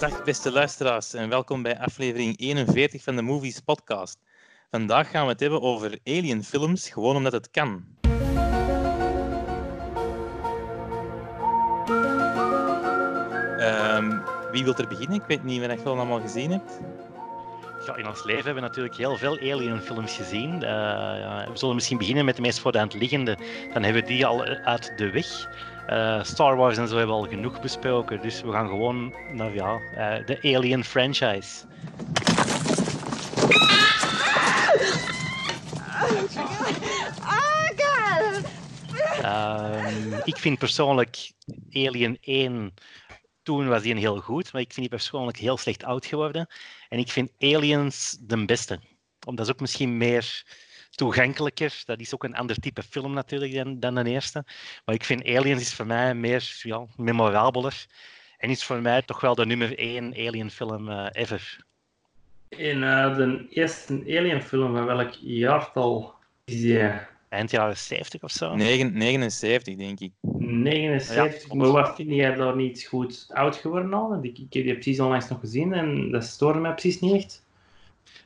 Dag beste luisteraars en welkom bij aflevering 41 van de Movies Podcast. Vandaag gaan we het hebben over alien films, gewoon omdat het kan. Ehm, wie wil er beginnen? Ik weet niet wat je allemaal gezien hebt. Ja, in ons leven hebben we natuurlijk heel veel Alien-films gezien. Uh, ja, we zullen misschien beginnen met de meest voor de liggende. Dan hebben we die al uit de weg. Uh, Star Wars en zo hebben we al genoeg besproken. Dus we gaan gewoon naar ja, uh, de Alien franchise. Um, ik vind persoonlijk Alien 1 toen was die heel goed, maar ik vind die persoonlijk heel slecht oud geworden. En ik vind Aliens de beste. Omdat is ook misschien meer toegankelijker. Dat is ook een ander type film natuurlijk dan, dan de eerste. Maar ik vind Aliens is voor mij meer ja, memorabeler. En is voor mij toch wel de nummer één Alien film uh, ever. In uh, de eerste Alien film, van welk jaartal is die? Eind jaren 70 of zo? 79, denk ik. 79, ja, maar wat vind jij daar niet goed oud geworden al? Ik, ik heb die precies onlangs nog gezien en dat stoorde mij precies niet echt.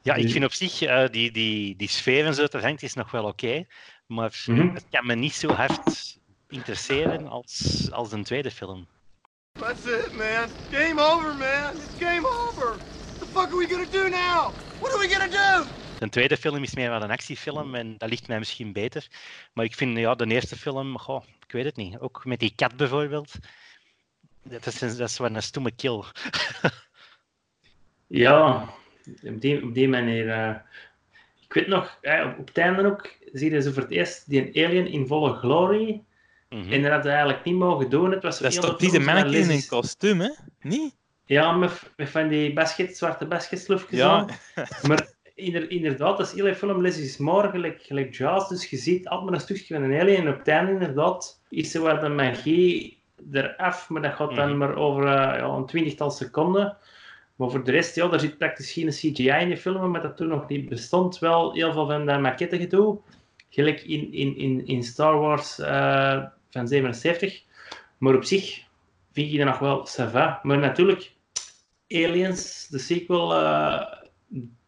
Ja, ik dus- vind op zich uh, die, die, die sfeer en zo te hangt is nog wel oké. Okay, maar mm -hmm. het kan me niet zo hard interesseren als, als een tweede film. That's it, man. Game over, man. It's game over. What the fuck are we gonna do now? What are we gonna do? De tweede film is meer wel een actiefilm en dat ligt mij misschien beter. Maar ik vind ja, de eerste film, goh, ik weet het niet. Ook met die kat bijvoorbeeld. Dat is, dat is wel een stomme kill. ja, op die, op die manier. Uh, ik weet nog, eh, op, op het einde ook, zie je zo voor het eerst die alien in volle glorie. Mm -hmm. En dat hadden eigenlijk niet mogen doen. Het was dat is toch die manneke in een kostuum, hè? Niet? Ja, met, met van die basket, zwarte basketslufjes ja. Maar inderdaad, dat is heel film Les is more, gelijk, gelijk jazz. Dus je ziet altijd maar een stukje van een alien. En op het einde inderdaad is er waar de magie eraf. Maar dat gaat dan mm. maar over uh, ja, een twintigtal seconden. Maar voor de rest, ja, daar zit praktisch geen CGI in de film, maar dat toen nog niet bestond. Wel heel veel van dat gedoe. Gelijk in, in, in, in Star Wars uh, van 77. Maar op zich vind je dat nog wel sava. Maar natuurlijk, Aliens, de sequel, uh,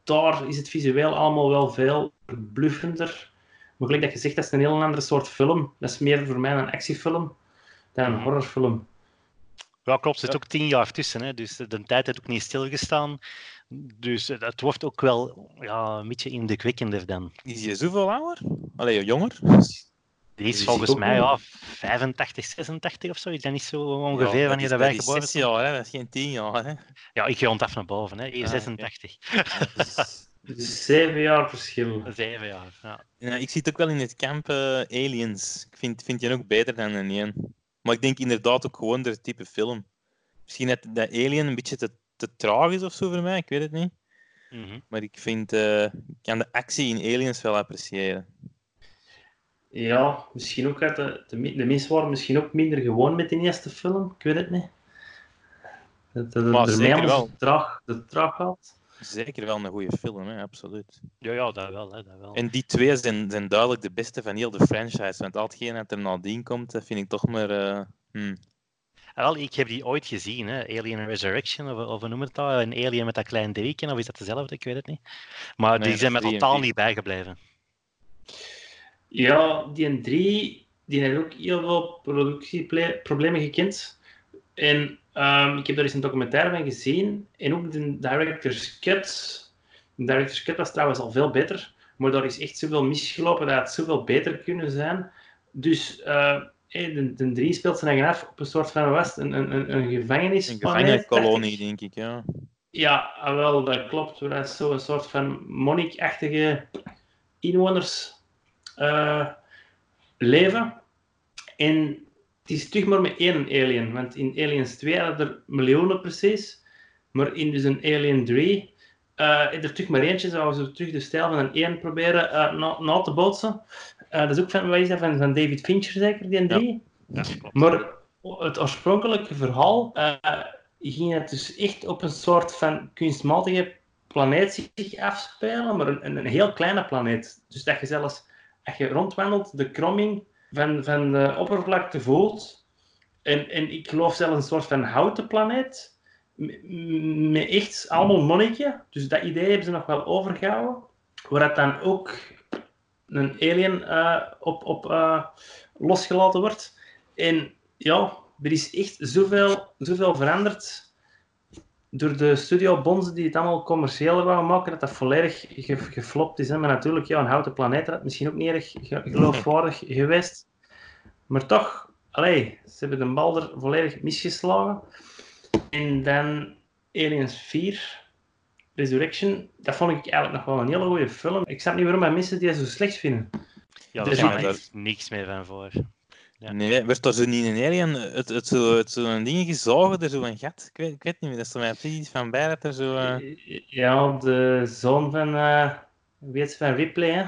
daar is het visueel allemaal wel veel bluffender. Maar gelijk dat je zegt, dat is een heel andere soort film. Dat is meer voor mij een actiefilm dan een horrorfilm. Ja, klopt. Er zit ook tien jaar tussen. Hè. Dus de tijd heeft ook niet stilgestaan. Dus het wordt ook wel ja, een beetje indrukwekkender dan. Is je zoveel ouder? Allee, jonger? Die is volgens mij ja, 85, 86 of zo. Is dat niet zo ongeveer ja, wanneer dat wij geboren zijn? jaar, hè? dat is geen 10 jaar. Hè? Ja, ik rond af naar boven. Hè. 86. Ah, dus, zeven jaar verschil. Zeven jaar, ja. ja. Ik zit ook wel in het kamp uh, Aliens. Ik vind, vind je ook beter dan een 1. Maar ik denk inderdaad ook gewoon de type film. Misschien dat, dat Alien een beetje te, te traag is of zo voor mij, ik weet het niet. Mm -hmm. Maar ik vind, uh, ik kan de actie in Aliens wel appreciëren. Ja, misschien ook uit de, de, de mensen waren misschien ook minder gewoon met die eerste film, ik weet het niet. Dat, dat, maar wel. Traag, de traag had. Zeker wel een goede film, hè? absoluut. Ja, ja dat, wel, hè, dat wel. En die twee zijn, zijn duidelijk de beste van heel de franchise. Want al hetgeen dat er nadien komt, dat vind ik toch maar... Uh, hmm. Wel, ik heb die ooit gezien, hè? Alien Resurrection, of, of noem het dat? Een Alien met dat klein drieken, of is dat dezelfde? Ik weet het niet. Maar nee, die zijn me totaal niet bijgebleven. Ja, die en drie, die hebben ook heel veel productieproblemen gekend. En um, ik heb daar eens een documentaire van gezien. En ook de director's cut. De director's cut was trouwens al veel beter. Maar daar is echt zoveel misgelopen dat het zoveel beter kunnen zijn. Dus uh, de, de drie speelt zich af op een soort van was een, een, een gevangenis. Een gevangeniskolonie, denk ik, ja. Ja, ah, wel, dat klopt. Dat is zo'n soort van monnikachtige inwoners uh, leven. En is terug maar met één alien. Want in Aliens 2 hadden er miljoenen precies. Maar in dus een Alien 3 uh, is er terug maar eentje. Zouden ze terug de stijl van een 1 proberen uh, na, na, te bootsen. Uh, dat is ook van, wat is dat, van, van David Fincher zeker, die 3. Ja. Ja, maar het oorspronkelijke verhaal ging het dus echt op een soort van kunstmatige planeet zich afspelen. Maar een, een heel kleine planeet. Dus dat je zelfs als je rondwandelt, de kromming van, van oppervlakte voelt. En, en ik geloof zelfs een soort van houten planeet. met echt allemaal monnikje. Dus dat idee hebben ze nog wel overgehouden. Waar dat dan ook een alien uh, op, op uh, losgelaten wordt. En ja, er is echt zoveel, zoveel veranderd door de studio Bonzen die het allemaal commerciëler wou maken, dat dat volledig geflopt is. Hè. Maar natuurlijk, ja, een houten planeet had misschien ook niet erg geloofwaardig geweest. Maar toch, allee, ze hebben de bal er volledig misgeslagen. En dan Aliens 4, Resurrection, dat vond ik eigenlijk nog wel een hele goede film. Ik snap niet waarom mensen die zo slecht vinden. Ja, daar dus er niks meer van voor. Ja. Nee, werd er zo niet een alien, het, het, zo, het zo'n ding gezogen, er zo een gat? Ik weet, ik weet niet meer, dat is er mij precies van bij dat er zo... Uh... Ja, de zoon van, uh, weet van Ripley, hè?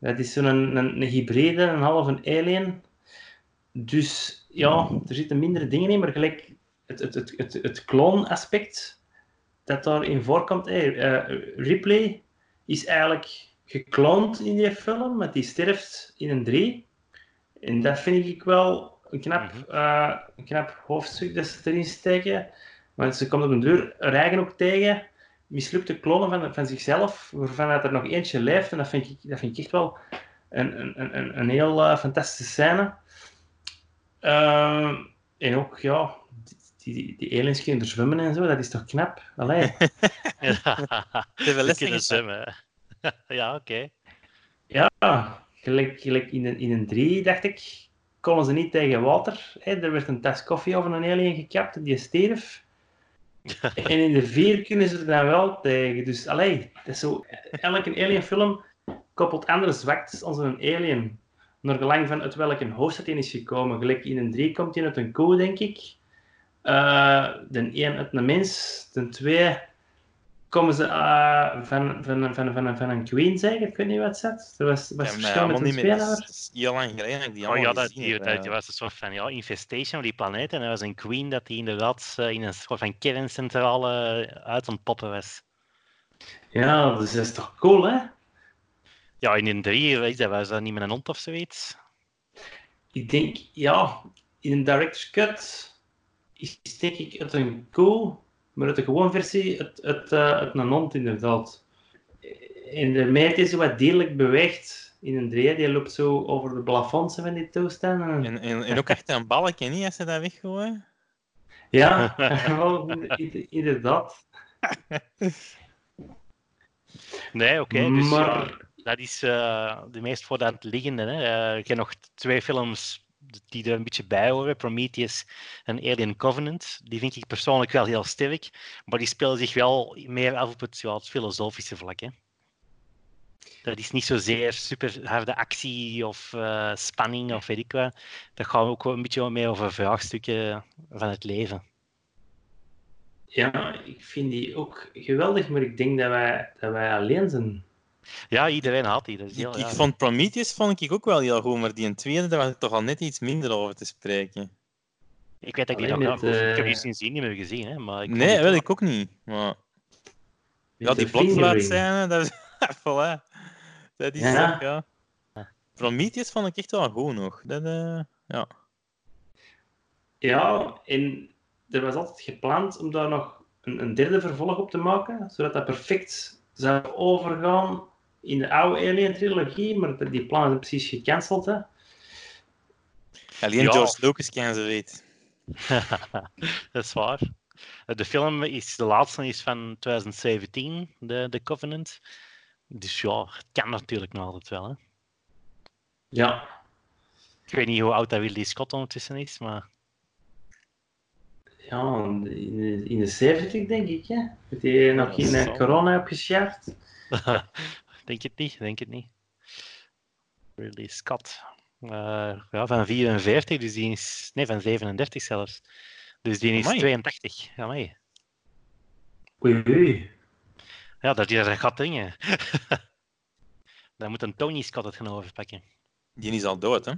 Dat is zo'n een, een, een hybride, een half een alien. Dus ja, er zitten mindere dingen in, maar gelijk het, het, het, het, het clone-aspect dat daarin voorkomt. Hey, uh, Ripley is eigenlijk gekloond in die film, maar die sterft in een 3. En dat vind ik wel een knap, uh, een knap hoofdstuk dat ze erin steken. Want ze komt op een deur rijgen ook tegen mislukte klonen van, van zichzelf, waarvan er nog eentje leeft. En dat vind ik, dat vind ik echt wel een, een, een, een heel uh, fantastische scène. Uh, en ook, ja, die, die aliens kunnen zwemmen en zo, dat is toch knap? Allee. ja, ze kunnen zwemmen. ja, oké. Ja, gelijk, gelijk in, een, in een 3, dacht ik, konden ze niet tegen water. Hè. Er werd een tas koffie over een alien gekapt, die stierf. en in de 4 kunnen ze er dan wel tegen. Dus allee, dat is zo, elke alien film koppelt andere zwaktes als een alien. Naar gelang van uit welke hoofdstad hij is gekomen. Gelijk in een 3 komt hij uit een koe, denk ik. Uh, de 1 uit een mens. De 2 komen ze uh, van, van, van, van, van een queen, zeg ik. weet niet wat het Er was, was ja, verschil met een speler. Dat is heel lang geleden die oh, ja, dat, die, dat, was een soort van ja, infestation van die planeet. En er was een queen dat die inderdaad uh, in een soort van kerncentrale uit ontpoppen was. Ja, dus dat is toch cool, hè? Ja, in een 3 dat was dat niet met een hond of zoiets. Ik denk, ja, in een director's cut is denk ik uit een koe, maar uit de gewone versie het, het, uh, het een hond inderdaad. En de meid is wat dierlijk beweegt in een drieën, die loopt zo over de plafonds van die toestanden. En, en, en ook echt een balkje, niet, als ze dat weggooien? Ja, inderdaad. Nee, oké. Okay, dus maar... dat is uh, de meest voor de hand liggende. Hè. Uh, ik heb nog twee films die er een beetje bij horen. Prometheus en Alien Covenant. Die vind ik persoonlijk wel heel sterk. Maar die spelen zich wel meer af op het, ja, filosofische vlak. Hè. Dat is niet zozeer super harde actie of uh, spanning of weet ik wat. Dat gaat ook een beetje meer over vraagstukken van het leven. Ja, ik vind die ook geweldig, maar ik denk dat wij, dat wij alleen zijn. Ja, iedereen had die. Dus heel, ik, ik vond Prometheus vond ik ook wel heel goed, maar die een tweede, daar was ik toch al net iets minder over te spreken. Ik weet dat ik die nog met, uh... Ik heb die sindsdien niet meer gezien, hè. Maar ik nee, weet ik ook niet. Maar... Ja, die blokfluitscène, dat is... voilà. Dat is ja. ja. Prometheus vond ik echt wel goed nog. Dat, uh... ja. Ja, en er was altijd gepland om daar nog een, een derde vervolg op te maken, zodat dat perfect zou overgaan in de oude Alien-trilogie, maar die plannen zijn precies gecanceld. Hè. Alleen ja. George Lucas kan ze weten. dat is waar. De film is, de laatste is van 2017, de, de Covenant. Dus ja, het kan natuurlijk nog altijd wel. Hè. Ja. Ik weet niet hoe oud dat Willy Scott ondertussen is, maar... Ja, in de, in de 70 denk ik, hè. Dat hij nog geen corona heb geschaft. denk het niet, denk het niet. Ridley Scott. Uh, ja, van 44, dus die is... Nee, van 37 zelfs. Dus die is Amai. 82. Ja, mee. Oei, oei. Ja, dat is een gat dingen. dan moet een Tony Scott het gaan overpakken. Die is al dood, hè?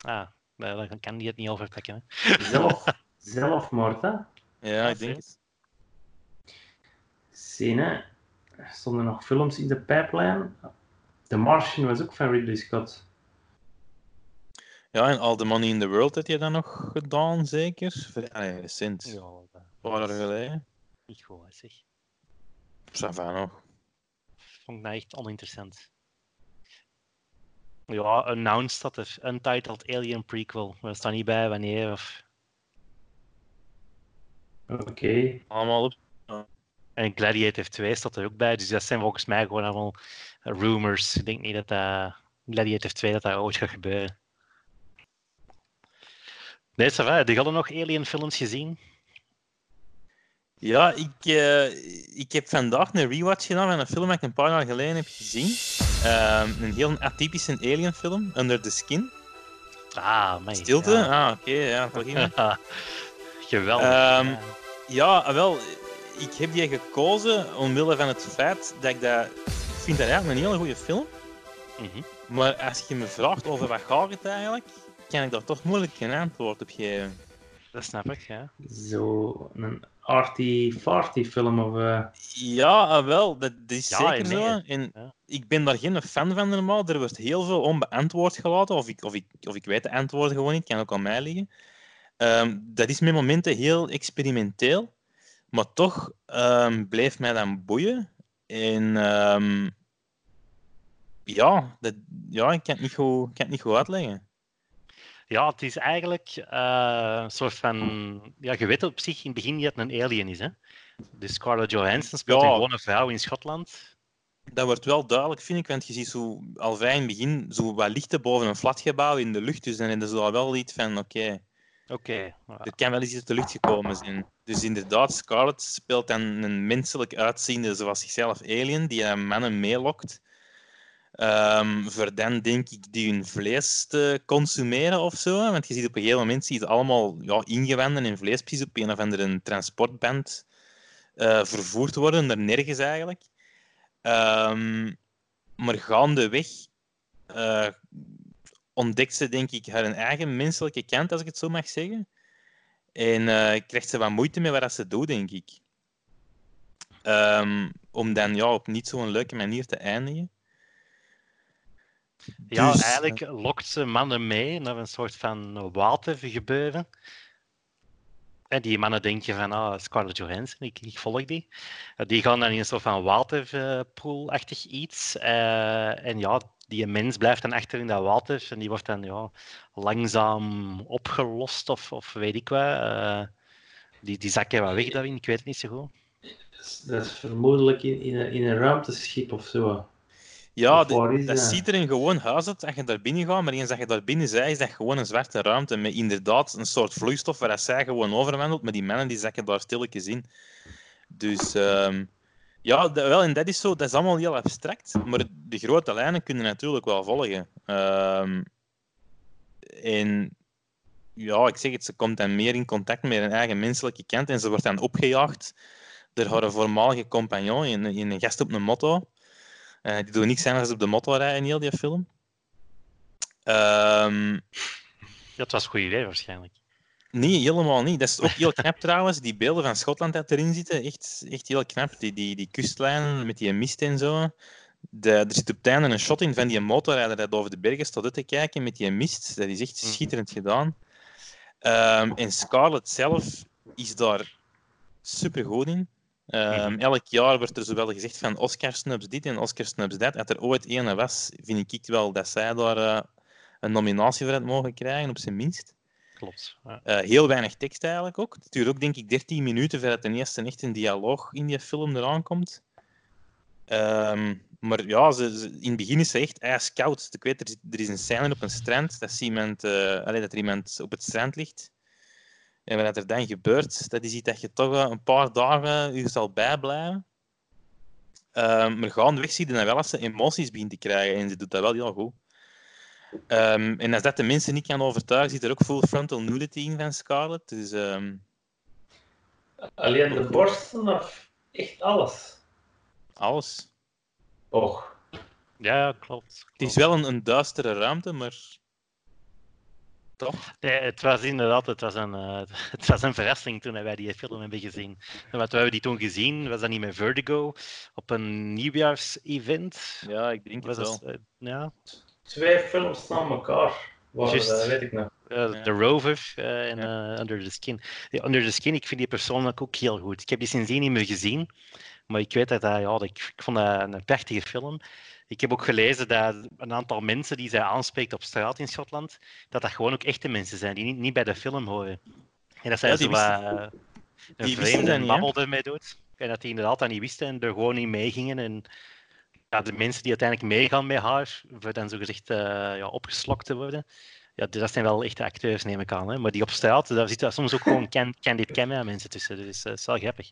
Ah, dan kan die het niet overpakken. Hè? Zelf, zelfmoord, hè? Ja, ik denk het. Zie, hè? Er stonden nog films in de pipeline. The Martian was ook van Ridley Scott. Ja, en All the Money in the World had je dan nog gedaan, zeker? Vrij recent. Ja, paar jaar geleden. Niet goed, zeg. Va nog. Vond ik nou echt oninteressant. Ja, announced dat er Untitled Alien prequel. Er staat niet bij wanneer of... Oké. Allemaal op. En Gladiator 2 staat er ook bij, dus dat zijn volgens mij gewoon allemaal rumors. Ik denk niet dat dat Gladiator 2 dat dat ooit gaat gebeuren. Nee, je al nog Alien films gezien? Ja, ik, eh, ik heb vandaag een rewatch gedaan van een film dat ik een paar jaar geleden heb gezien. Ehm, een heel atypische alien film, Under the Skin. Ah, mij. Stilte? Ja. Ah, oké, ja, toch iemand. Geweldig. Ehm, Ja. Wel, ik heb die gekozen omwille van het feit dat ik dat... Ik vind dat eigenlijk een hele goede film. Mhm. Maar als je me vraagt over wat gaat het eigenlijk, kan ik daar toch moeilijk geen antwoord op geven. Dat snap ik, ja. Zo een arty-farty film of... eh, Ja, ah, wel, dat, dat is Ja, zeker nee. zo. En Ja. ik ben daar geen fan van normaal. Er wordt heel veel onbeantwoord gelaten, of ik, of ik, of ik weet de antwoorden gewoon niet, kan ook aan mij liggen. Ehm, dat is met momenten heel experimenteel, maar toch ehm, bleef mij dan boeien. En ehm, ja, dat, ja, ik kan het niet goed, ik kan het niet goed uitleggen. Ja, het is eigenlijk eh, een soort van... Ja, je weet op zich in het begin dat het een alien is, hè. Dus Scarlett Johansson speelt Ja. een gewone vrouw in Schotland. Dat wordt wel duidelijk, vind ik, want je ziet zo al vrij in het begin zo wat lichten boven een flatgebouw in de lucht. Dus dan is er wel iets van, oké, Oké. ja. er kan wel eens iets uit de lucht gekomen zijn. Dus inderdaad, Scarlett speelt dan een menselijk uitziende, zoals zichzelf alien, die aan mannen meelokt. Dan, denk ik, die hun vlees te consumeren of zo. Want je ziet op een gegeven moment zie je allemaal ja, ingewanden en vleespjes op een of andere transportband eh, vervoerd worden, naar nergens eigenlijk. Ehm, maar gaandeweg eh ontdekt ze, denk ik, haar eigen menselijke kant, als ik het zo mag zeggen. En eh, krijgt ze wat moeite met wat ze doet, denk ik. Ehm, om dan ja, op niet zo'n leuke manier te eindigen. Ja, Dus, eigenlijk lokt ze mannen mee naar een soort van watergebeuren. En die mannen denken van, ah, Scarlett Johansson, ik, ik volg die. Eh, Die gaan dan in een soort van waterpoolachtig iets. eh, en ja, die mens blijft dan achter in dat water en die wordt dan ja, langzaam opgelost of, of weet ik wat. Eh, die, die zakken wat weg daarin, ik weet het niet zo goed. dat is- vermoedelijk in, in, een, in een ruimteschip of zo. Ja, Of de- dat dat? ziet er een gewoon huis uit als je daar binnen gaat, maar eens dat je daar binnen bent, is dat gewoon een zwarte ruimte met inderdaad een soort vloeistof waar dat zij gewoon overwandelt, maar die mannen die zakken daar stilletjes in. Dus ehm, ja, dat, wel, en dat is zo, dat is allemaal heel abstract, maar de grote lijnen kunnen natuurlijk wel volgen. Ehm, en ja, ik zeg het, ze komt dan meer in contact met haar eigen menselijke kant en ze wordt dan opgejaagd door haar voormalige compagnon in, in een gast op een motto. Eh, die doen niks anders op de motto rijden in heel die film. Ehm, Ja, het was een goed idee waarschijnlijk. Nee, helemaal niet. Dat is ook heel knap trouwens. Die beelden van Schotland dat erin zitten, echt, echt heel knap. Die, die, die kustlijn met die mist en zo. De, er zit op het einde een shot in van die motorrijder dat over de bergen staat te kijken met die mist. Dat is echt Mhm. schitterend gedaan. Ehm, en Scarlett zelf is daar supergoed in. Ehm, Mhm. Elk jaar wordt er zowel gezegd van Oscar snubs dit en Oscar snubs dat. Als er ooit ene was, vind ik wel dat zij daar eh, een nominatie voor had mogen krijgen, op zijn minst. Klopt. Ja. Eh, heel weinig tekst eigenlijk ook. Het duurt ook denk ik 13 minuten voordat ten eerste echt een dialoog in die film eraan komt. Ehm, maar ja, ze, in het begin is ze echt ijskoud. Ik weet, er, er is een scène op een strand dat, iemand, allee, dat er iemand op het strand ligt. En wat er dan gebeurt, dat is iets dat je toch een paar dagen je zal bijblijven. Ehm, maar gaandeweg zie je dan wel als ze emoties begint te krijgen. En ze doet dat wel heel goed. Ehm, en als dat de mensen niet kan overtuigen, zit er ook full frontal nudity in van Scarlett. Dus ehm, Alleen de borsten of echt alles? alles. Och. Ja, ja, klopt. Het is wel een, een duistere ruimte, maar toch? Nee, het was inderdaad het was een, eh, het was een verrassing toen wij die film hebben gezien. En wat we hebben die toen gezien, was dat niet met Vertigo op een nieuwjaars-event. Ja, ik denk Was het wel. dat, eh, ja. Twee films na elkaar. Dat, weet ik nog. Uh, The Rover uh, en uh, Under the Skin. Ja, Under the Skin, ik vind die persoonlijk ook heel goed. Ik heb die sindsdien niet meer gezien. Maar ik weet dat, ja, ik, ik vond dat een prachtige film. Ik heb ook gelezen dat een aantal mensen die zij aanspreekt op straat in Schotland, dat dat gewoon ook echte mensen zijn die niet, niet bij de film horen. En dat zij ja, zo wat, een vreemde babbel ermee doet. En dat die inderdaad dat niet wisten en er gewoon niet meegingen. En ja, de mensen die uiteindelijk meegaan met haar, voor dan zogezegd uh, ja, opgeslokt te worden, ja, dat zijn wel echte acteurs, neem ik aan. Hè. Maar die op straat, daar zitten soms ook gewoon candid camera mensen tussen. Dus dat is wel grappig.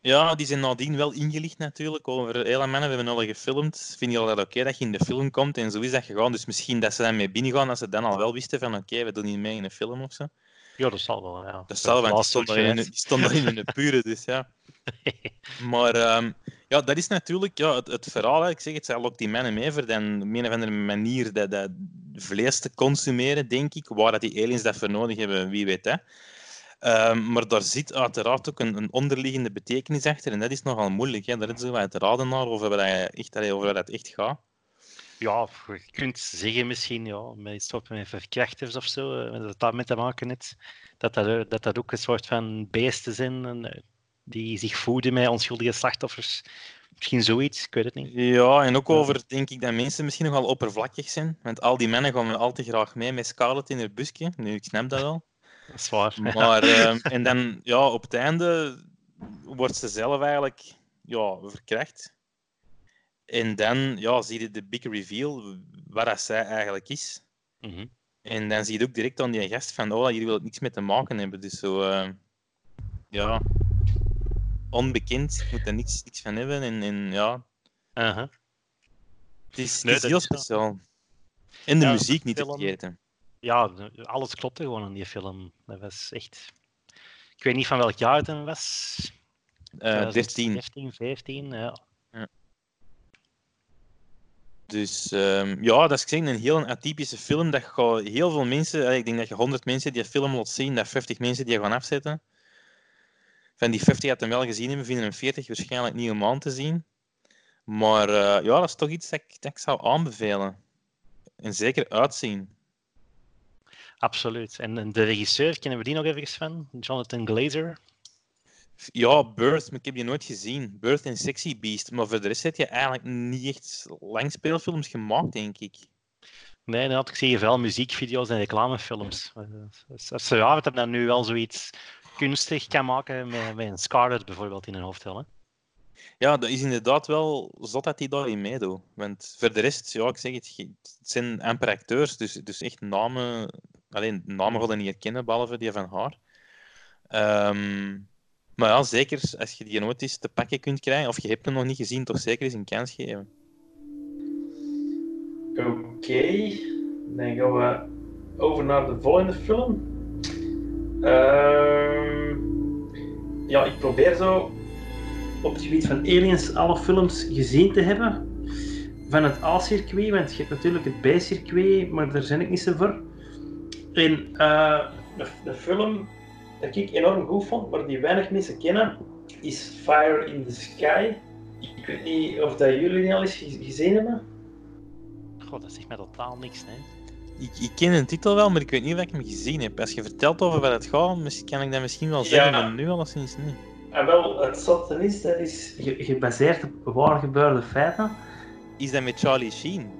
Ja, die zijn nadien wel ingelicht natuurlijk over hele mannen. We hebben al gefilmd. Vind je al dat oké dat je in de film komt? En zo is dat gegaan. Dus misschien dat ze daarmee binnen gaan, dat ze dan al wel wisten van oké, we doen niet mee in een film of zo. Ja, dat zal wel, ja. Dat zal wel, die stond, in, die stond in een pure, dus ja. maar um, ja, dat is natuurlijk ja, het, het verhaal. Ik zeg het, zij lokt die mannen mee voor dan op een of andere manier dat, dat vlees te consumeren, denk ik. Waar dat die aliens dat voor nodig hebben, wie weet hè. Um, maar daar zit uiteraard ook een, een, onderliggende betekenis achter en dat is nogal moeilijk. Hè. Daar is zo wat raden naar over wat, echt, over het echt gaat. Ja, je kunt zeggen misschien, ja, met stoppen met verkrachters of zo, eh, dat dat met te maken heeft. Dat dat, dat dat ook een soort van beesten zijn eh, die zich voeden met onschuldige slachtoffers. Misschien zoiets, ik weet het niet. Ja, en ook over, denk ik, dat mensen misschien nogal oppervlakkig zijn. Want al die mannen gaan al te graag mee met Scarlett in haar busje. Nu, ik snap dat wel. Dat is waar. Maar, uh, en dan, ja, op het einde wordt ze zelf eigenlijk ja, verkracht. En dan ja, zie je de big reveal, waar dat zij eigenlijk is. Mm -hmm. En dan zie je ook direct aan die gast van, oh, hier wil het niks mee te maken hebben. Dus zo, uh, ja, onbekend, ik moet er niks, niks van hebben. En, en ja, uh -huh. het is, nee, het is heel speciaal. En de ja, muziek niet te vergeten. Ja, alles klopte gewoon in die film. Dat was echt... Ik weet niet van welk jaar het was. Uh, 13. 15, 15, ja. Dus um, ja, dat is een heel atypische film. Dat gaat heel veel mensen, ik denk dat je 100 mensen die film laat zien, dat 50 mensen die gaan afzetten. Van die 50 had hem wel gezien hebben, vinden hem 40 waarschijnlijk niet om aan te zien. Maar uh, ja, dat is toch iets dat ik, dat ik zou aanbevelen. En zeker uitzien. Absoluut. En de regisseur, kennen we die nog even van? Jonathan Glazer? Ja, Birth, maar ik heb die nooit gezien. Birth en Sexy Beast. Maar voor de rest heb je eigenlijk niet echt lang speelfilms gemaakt, denk ik. Nee, had ik zie veel muziekvideo's en reclamefilms. Als ze ja, dat dan nu wel zoiets kunstig kan maken met, met een Scarlett bijvoorbeeld in een hoofdrol. Hè? Ja, dat is inderdaad wel zot dat hij daarin meedoet. Want voor de rest, ja, ik zeg het, het zijn amper acteurs, dus, dus echt namen... Alleen namen gaan niet herkennen, behalve die van haar. Um, maar ja, zeker als je die nooit te pakken kunt krijgen, of je hebt hem nog niet gezien, toch zeker eens een kans geven. Oké, dan gaan we over naar de volgende film. Uh, ja, ik probeer zo op het gebied van aliens alle films gezien te hebben. Van het A-circuit, want je hebt natuurlijk het B-circuit, maar daar zijn ik niet zo voor. En de, de film dat ik enorm goed vond, maar die weinig mensen kennen, is Fire in the Sky. Ik weet niet of dat jullie die al eens gezien hebben. God, dat zegt mij totaal niks, hè. Ik, ik ken de titel wel, maar ik weet niet of ik hem gezien heb. Als je vertelt over waar het gaat, kan ik dat misschien wel zeggen, ja. maar nu alleszins niet. En wel, het zotte is, dat is gebaseerd op waar gebeurde feiten. Is dat met Charlie Sheen?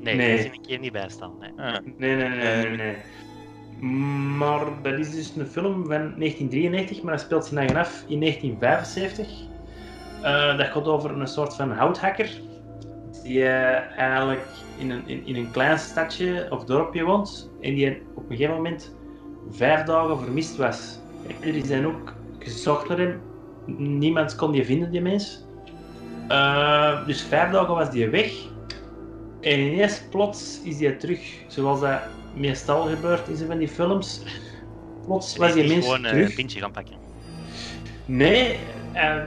Nee, nee. daar zie ik hier niet bij staan. Nee, ah. nee, nee, nee. nee, nee. Maar dat is dus een film van 1993, maar dat speelt zich dan af in 1975. Uh, dat gaat over een soort van houthakker. Die uh, eigenlijk in een, in, in, een klein stadje of dorpje woont. En die op een gegeven moment vijf dagen vermist was. En die zijn ook gezocht naar hem. Niemand kon die vinden, die mens. Uh, dus vijf dagen was die weg. En ineens plots is hij terug, zoals dat meestal gebeurt in van die films. Plots was die mens gewoon terug. een pintje gaan pakken. Nee, hij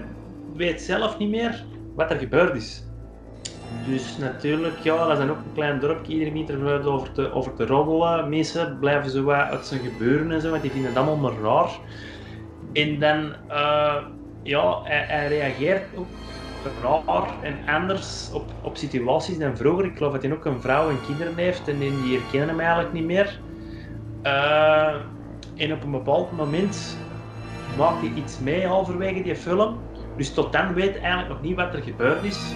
weet zelf niet meer wat er gebeurd is. Dus natuurlijk, ja, dat is ook een klein dorpje. Iedereen begint over te, over te roddelen. Mensen blijven zo wat uit zijn gebeuren en zo, want die vinden het allemaal maar raar. En dan, uh, ja, hij, hij reageert ook raar en anders op, op situaties dan vroeger. Ik geloof dat hij ook een vrouw en kinderen heeft en die herkennen hem eigenlijk niet meer. Uh, en op een bepaald moment maakt hij iets mee halverwege die film. Dus tot dan weet eigenlijk nog niet wat er gebeurd is.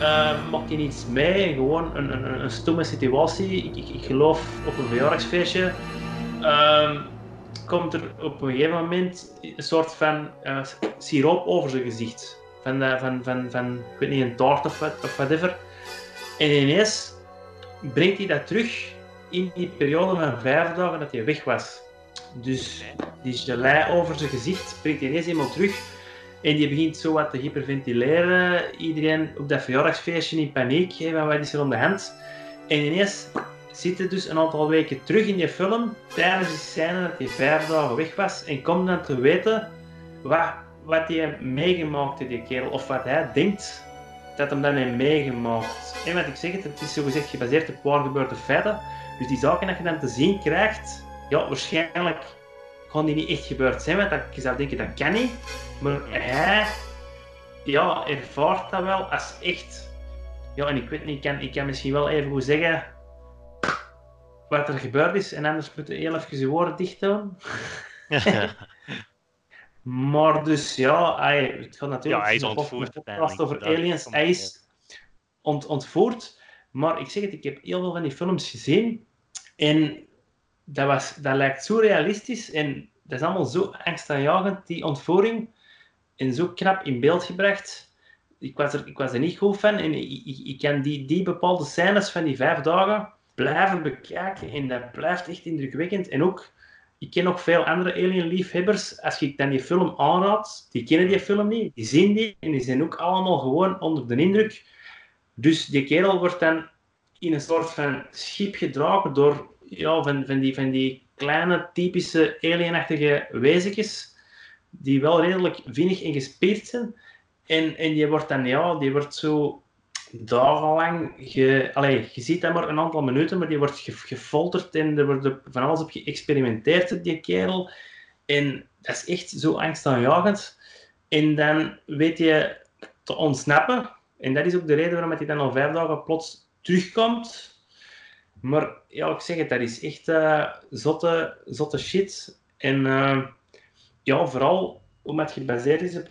Uh, maakt hij iets mee, gewoon een, een, een stomme situatie. Ik, ik, geloof op een verjaardagsfeestje. Uh, komt er op een gegeven moment een soort van uh, siroop over zijn gezicht. Van, uh, van, van, van, ik weet niet, een taart of, wat, of whatever. En ineens brengt hij dat terug in die periode van vijf dagen dat hij weg was. Dus die gelei over zijn gezicht brengt ineens iemand terug. En die begint zo wat te hyperventileren. Iedereen op dat verjaardagsfeestje in paniek. Hey, wat is er om de hand? En ineens zit dus een aantal weken terug in die film. Tijdens die scène dat hij vijf dagen weg was. En komt dan te weten wat, wat hij meegemaakt heeft, die kerel. Of wat hij denkt dat hem dan heeft meegemaakt. En wat ik zeg, het is zogezegd gebaseerd op waar gebeurde feiten. Dus die zaken dat je dan te zien krijgt, ja, waarschijnlijk gaan die niet echt gebeurd zijn, want dat, je zou denken dat kan niet. Maar hij ja, ervaart dat wel als echt. Ja, en ik weet niet, ik kan, ik kan misschien wel even goed zeggen wat er gebeurd is, en anders moeten we heel even je woorden dicht doen. maar dus ja, hij, het gaat natuurlijk ja, hij is ontvoerd. over aliens. Hij is ont, ontvoerd. Maar ik zeg het, ik heb heel veel van die films gezien. En dat, was, dat lijkt zo realistisch. En dat is allemaal zo angstaanjagend, die ontvoering. En zo knap in beeld gebracht. Ik was er, ik was er niet goed van. En ik, ik, ik kan die, die bepaalde scènes van die vijf dagen blijven bekijken. En dat blijft echt indrukwekkend. En ook, ik ken nog veel andere Alien-liefhebbers. Als ik dan die film aanraad, die kennen die film niet. Die zien die en die zijn ook allemaal gewoon onder de indruk. Dus die kerel wordt dan in een soort van schip gedragen door ja, van, van, die, van die kleine, typische alienachtige wezentjes, die wel redelijk vinnig en gespierd zijn. En, en die wordt dan, ja, die wordt zo dagenlang, ge, allee, je ziet dat maar een aantal minuten, maar die wordt gefolterd en er wordt van alles op geëxperimenteerd, die kerel. En dat is echt zo angstaanjagend. En dan weet je te ontsnappen. En dat is ook de reden waarom hij dan al vijf dagen plots terugkomt. Maar ja, ik zeg het, dat is echt uh, zotte, zotte shit. En uh, ja, vooral omdat het gebaseerd is op,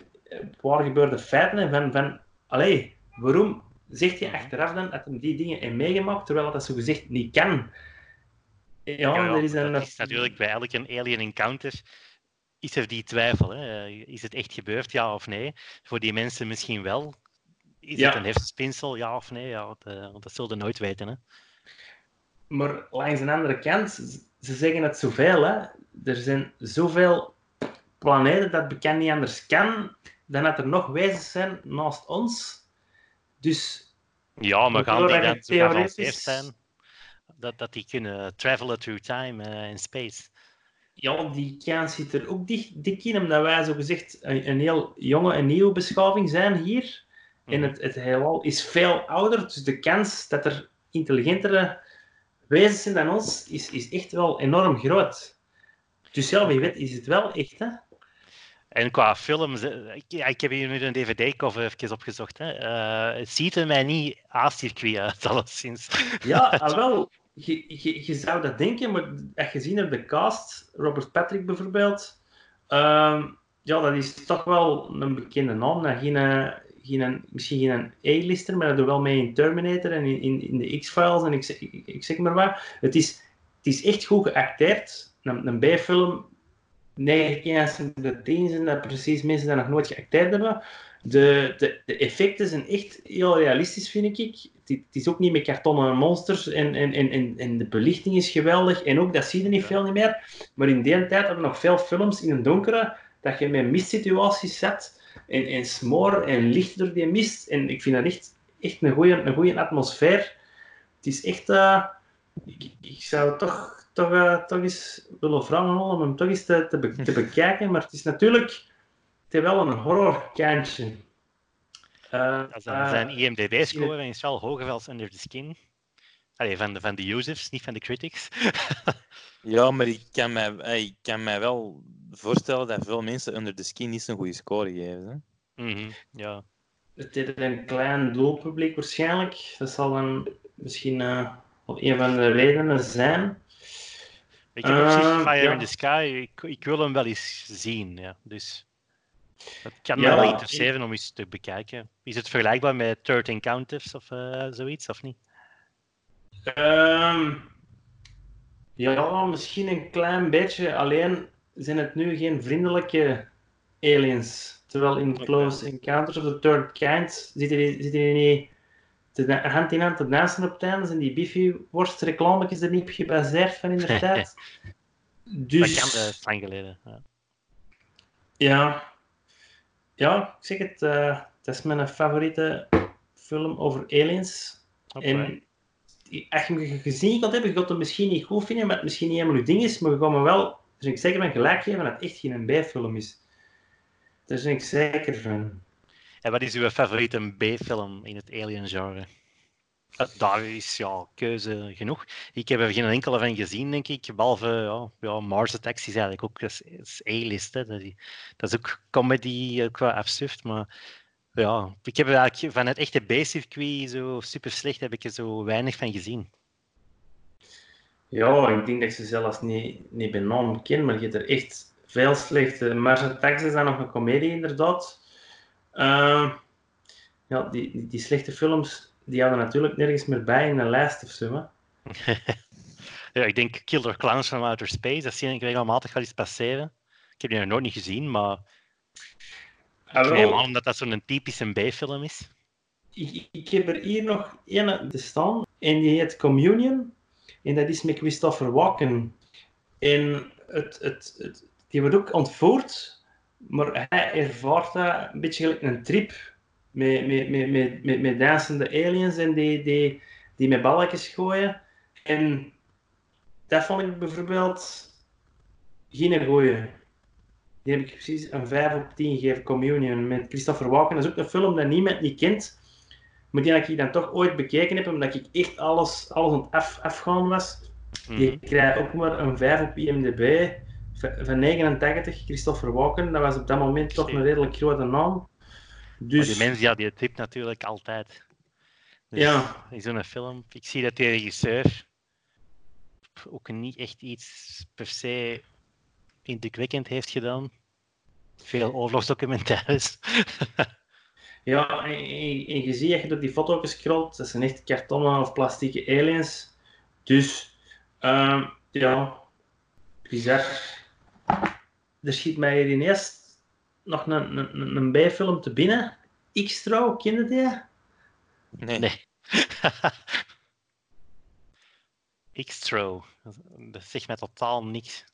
waar gebeurde feiten. En van, van allee, waarom zegt je achteraf dan dat hij die dingen heeft meegemaakt, terwijl dat zo gezegd niet kan? Ja, er is, een... is natuurlijk bij elke alien encounter is er die twijfel. Hè? Is het echt gebeurd, ja of nee? Voor die mensen misschien wel. Is het een hersenspinsel, ja of nee? Ja, dat, dat zullen nooit weten. Hè? Maar langs een andere kant, ze zeggen het zoveel. Hè? Er zijn zoveel planeten dat bekend niet anders kan dan dat er nog wezens zijn naast ons. Dus. Ja, maar gaan die dan zo geavanceerd zijn dat, dat die kunnen travelen through time uh, in space? Ja, die kans zit er ook dik, dik in, omdat wij zo gezegd een, een heel jonge en nieuwe beschaving zijn hier. En mhm. het, het heelal is veel ouder, dus de kans dat er intelligentere wezens zijn dan ons is, is echt wel enorm groot. Dus ja, wie weet is het wel echt, hè? En qua films, eh, ik, heb hier nu een dvd-cover even opgezocht. Hè. Uh, het ziet er mij niet A-circuit uit, alleszins. Ja, ah, wel, je, je, zou dat denken, maar je ziet op de cast, Robert Patrick bijvoorbeeld, uh, ja, dat is toch wel een bekende naam. Dat geen, geen, misschien geen A-lister, maar dat doet wel mee in Terminator en in, in, de X-Files en ik, ik, ik, zeg maar wat. Het is, het is echt goed geacteerd. Een, een B-film, 9 keer de 10 zijn dat precies mensen dat nog nooit geacteerd hebben. De, de, de, effecten zijn echt heel realistisch, vind ik. Het, het is ook niet met kartonnen monsters en, en, en, en de belichting is geweldig. En ook, dat zie je niet veel niet meer. Maar in die tijd hadden we nog veel films in een donkere, dat je met mistsituaties zet en, en smoor en licht door die mist. En ik vind dat echt, echt een goede een goeie atmosfeer. Het is echt... Uh, ik, ik, zou toch, toch, uh, toch eens willen vragen om hem toch eens te, te, te, bekijken. Maar het is natuurlijk... Het heeft wel een horrorkantje. Uh, zijn IMDb-score is wel hoger als Under the Skin. Allee, van de, van de users, niet van de critics. ja, maar ik kan mij, ik kan mij wel voorstellen dat veel mensen Under the Skin niet zo'n goede score geven. Hè? Mm ja. Het is een klein doelpubliek waarschijnlijk. Dat zal dan misschien uh, een van de redenen zijn. Ik heb uh, precies Fire in the Sky. Ik, ik, wil hem wel eens zien. Ja. Dus het kan me wel interesseren om eens te bekijken. Is het vergelijkbaar met 13 Counters of uh, zoiets, of niet? Um, ja, misschien een klein beetje. Alleen zijn het nu geen vriendelijke aliens. Terwijl in Close Encounters of the Third Kind zitten die, zitten die niet hand in hand te dansen op tijdens en die Biffy worst reclametjes er niet op gebaseerd van in de tijd. dus... Dat kan de lang geleden. Ja. ja. ja. ik zeg het. Uh, het is mijn favoriete film over aliens. En als je hem gezien gaat hebben, je gaat hem misschien niet goed vinden, maar het misschien niet helemaal je ding is, maar je gaat me wel, dus ik zeker van gelijk geven dat het echt geen B-film is. Daar ben ik zeker van. En wat is uw favoriete B-film in het Alien-genre? Eh, daar is ja, keuze genoeg. Ik heb er geen enkele van gezien, denk ik. Behalve ja, ja, Mars Attacks is eigenlijk ook A-list. Dat, dat, is ook comedy eh, qua absurd. Maar ja, ik heb eigenlijk van het echte B-circuit zo super slecht heb ik er zo weinig van gezien. Ja, ik denk dat ik ze zelfs niet, niet bij naam ken, maar je hebt er echt veel slechte. Mars Attacks is dan nog een comedie, inderdaad. Uh, ja, die, die, die, slechte films, die hadden natuurlijk nergens meer bij in de lijst of zo. ja, ik denk Killer Clowns from Outer Space, dat zie ik regelmatig wel eens passeren. Ik heb die nog nooit niet gezien, maar ik neem aan dat dat zo'n typische B-film is. Ik, ik, heb er hier nog één te staan, en die heet Communion. En dat is met Christopher Walken. En het, het, het, die wordt ook ontvoerd, maar hij ervaart dat een beetje gelijk een trip met, met, met, met, met, met dansende aliens en die, die, die met balletjes gooien. En dat vond ik bijvoorbeeld geen goeie. Die heb ik precies een 5 op 10 gegeven, Communion, met Christopher Walken. Dat is ook een film dat niemand niet kent, maar die ik dan toch ooit bekeken heb, omdat ik echt alles, alles aan het af, afgaan was. Die mm krijgt ook maar een 5 op IMDb van 89, Christopher Walken. Dat was op dat moment toch een redelijk grote naam. Dus... die mensen ja, die tip natuurlijk altijd. Dus ja. In zo'n film. Ik zie dat die regisseur ook niet echt iets per se indrukwekkend heeft gedaan. Veel oorlogsdocumentaires. ja, en, en, je ziet dat je door die foto's scrolt, dat zijn echt kartonnen of plastieke aliens. Dus, uh, ja, bizar. Er schiet mij hier ineens nog een, een, een bijfilm te binnen. X-Trouw, ken je die? Nee. nee. X-Trouw, dat zegt mij totaal niks.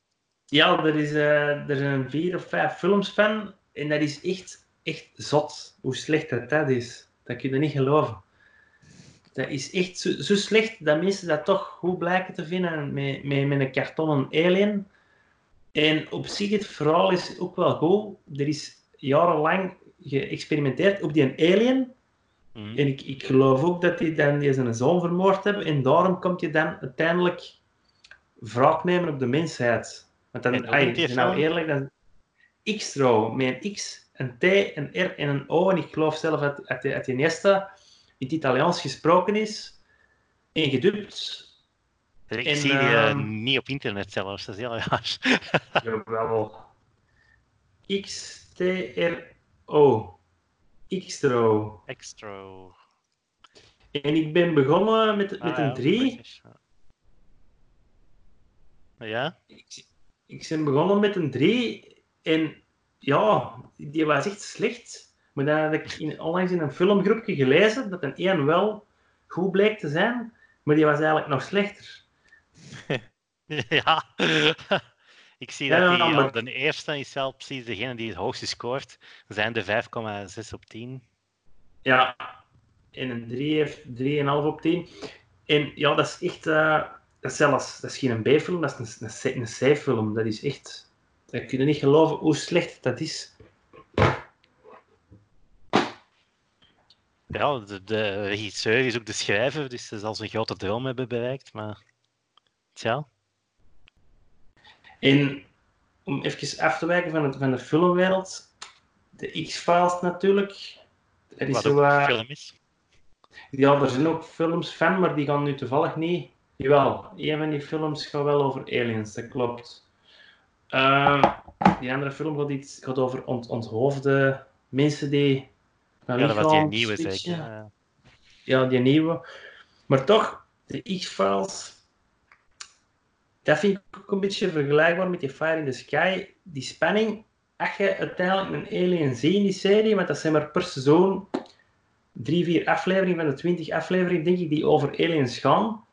Ja, er, is, uh, er zijn vier of vijf films van. En dat is echt, echt zot hoe slecht dat, dat is. Dat kun je niet geloven. Dat is echt zo, zo, slecht dat mensen dat toch goed blijken te vinden met, met, met een kartonnen alien. En op zich, het verhaal is ook wel goed. Er is jarenlang geëxperimenteerd op die alien. Mhm. En ik, ik geloof ook dat die dan die zijn zoon vermoord hebben. En daarom komt je dan uiteindelijk wraak nemen op de mensheid. Want dan, ay, nou eerlijk, dan X-Trouw met een X, een T, een R en een O. En ik geloof zelf dat, dat, dat die in het Italiaans gesproken is en gedubt. Ik en, zie die uh, niet op internet zelfs, dat is heel raar. Jawel. X-T-R-O. X-Trouw. X-Trouw. En ik ben begonnen met, met ah, een 3. Ja? ik ben begonnen met een 3 en ja, die was echt slecht. Maar dan had ik in, onlangs in een filmgroepje gelezen dat een 1 wel goed bleek te zijn, maar die was eigenlijk nog slechter. ja, ik zie dat die, maar... de eerste is zelf precies degene die het hoogste scoort. zijn de 5,6 op 10. Ja, en een 3 heeft 3,5 op 10. En ja, dat is echt... Uh, dat is zelfs, dat is geen B-film, dat is een, een, een C-film. Dat is echt, dat kun je niet geloven hoe slecht dat is. Ja, de, de regisseur is ook de schrijver, dus ze zal zijn grote droom hebben bereikt, maar tja. En om even af te wijken van, het, van de filmwereld, de X-Files natuurlijk. Dat is Wat film is. Ja, er zijn ook films van, maar die gaan nu toevallig niet Jawel, een van die films gaat wel over aliens, dat klopt. Uh, die andere film gaat, iets, gaat over ont, onthoofde mensen die... Ja, dat was die nieuwe zeker. Ja, die nieuwe. Maar toch, de X-Files, dat vind ik ook een beetje vergelijkbaar met die Fire in the Sky. Die spanning, als je uiteindelijk een alien ziet in die serie, want dat zijn maar per seizoen drie, vier afleveringen van de twintig afleveringen, denk ik, die over aliens gaan.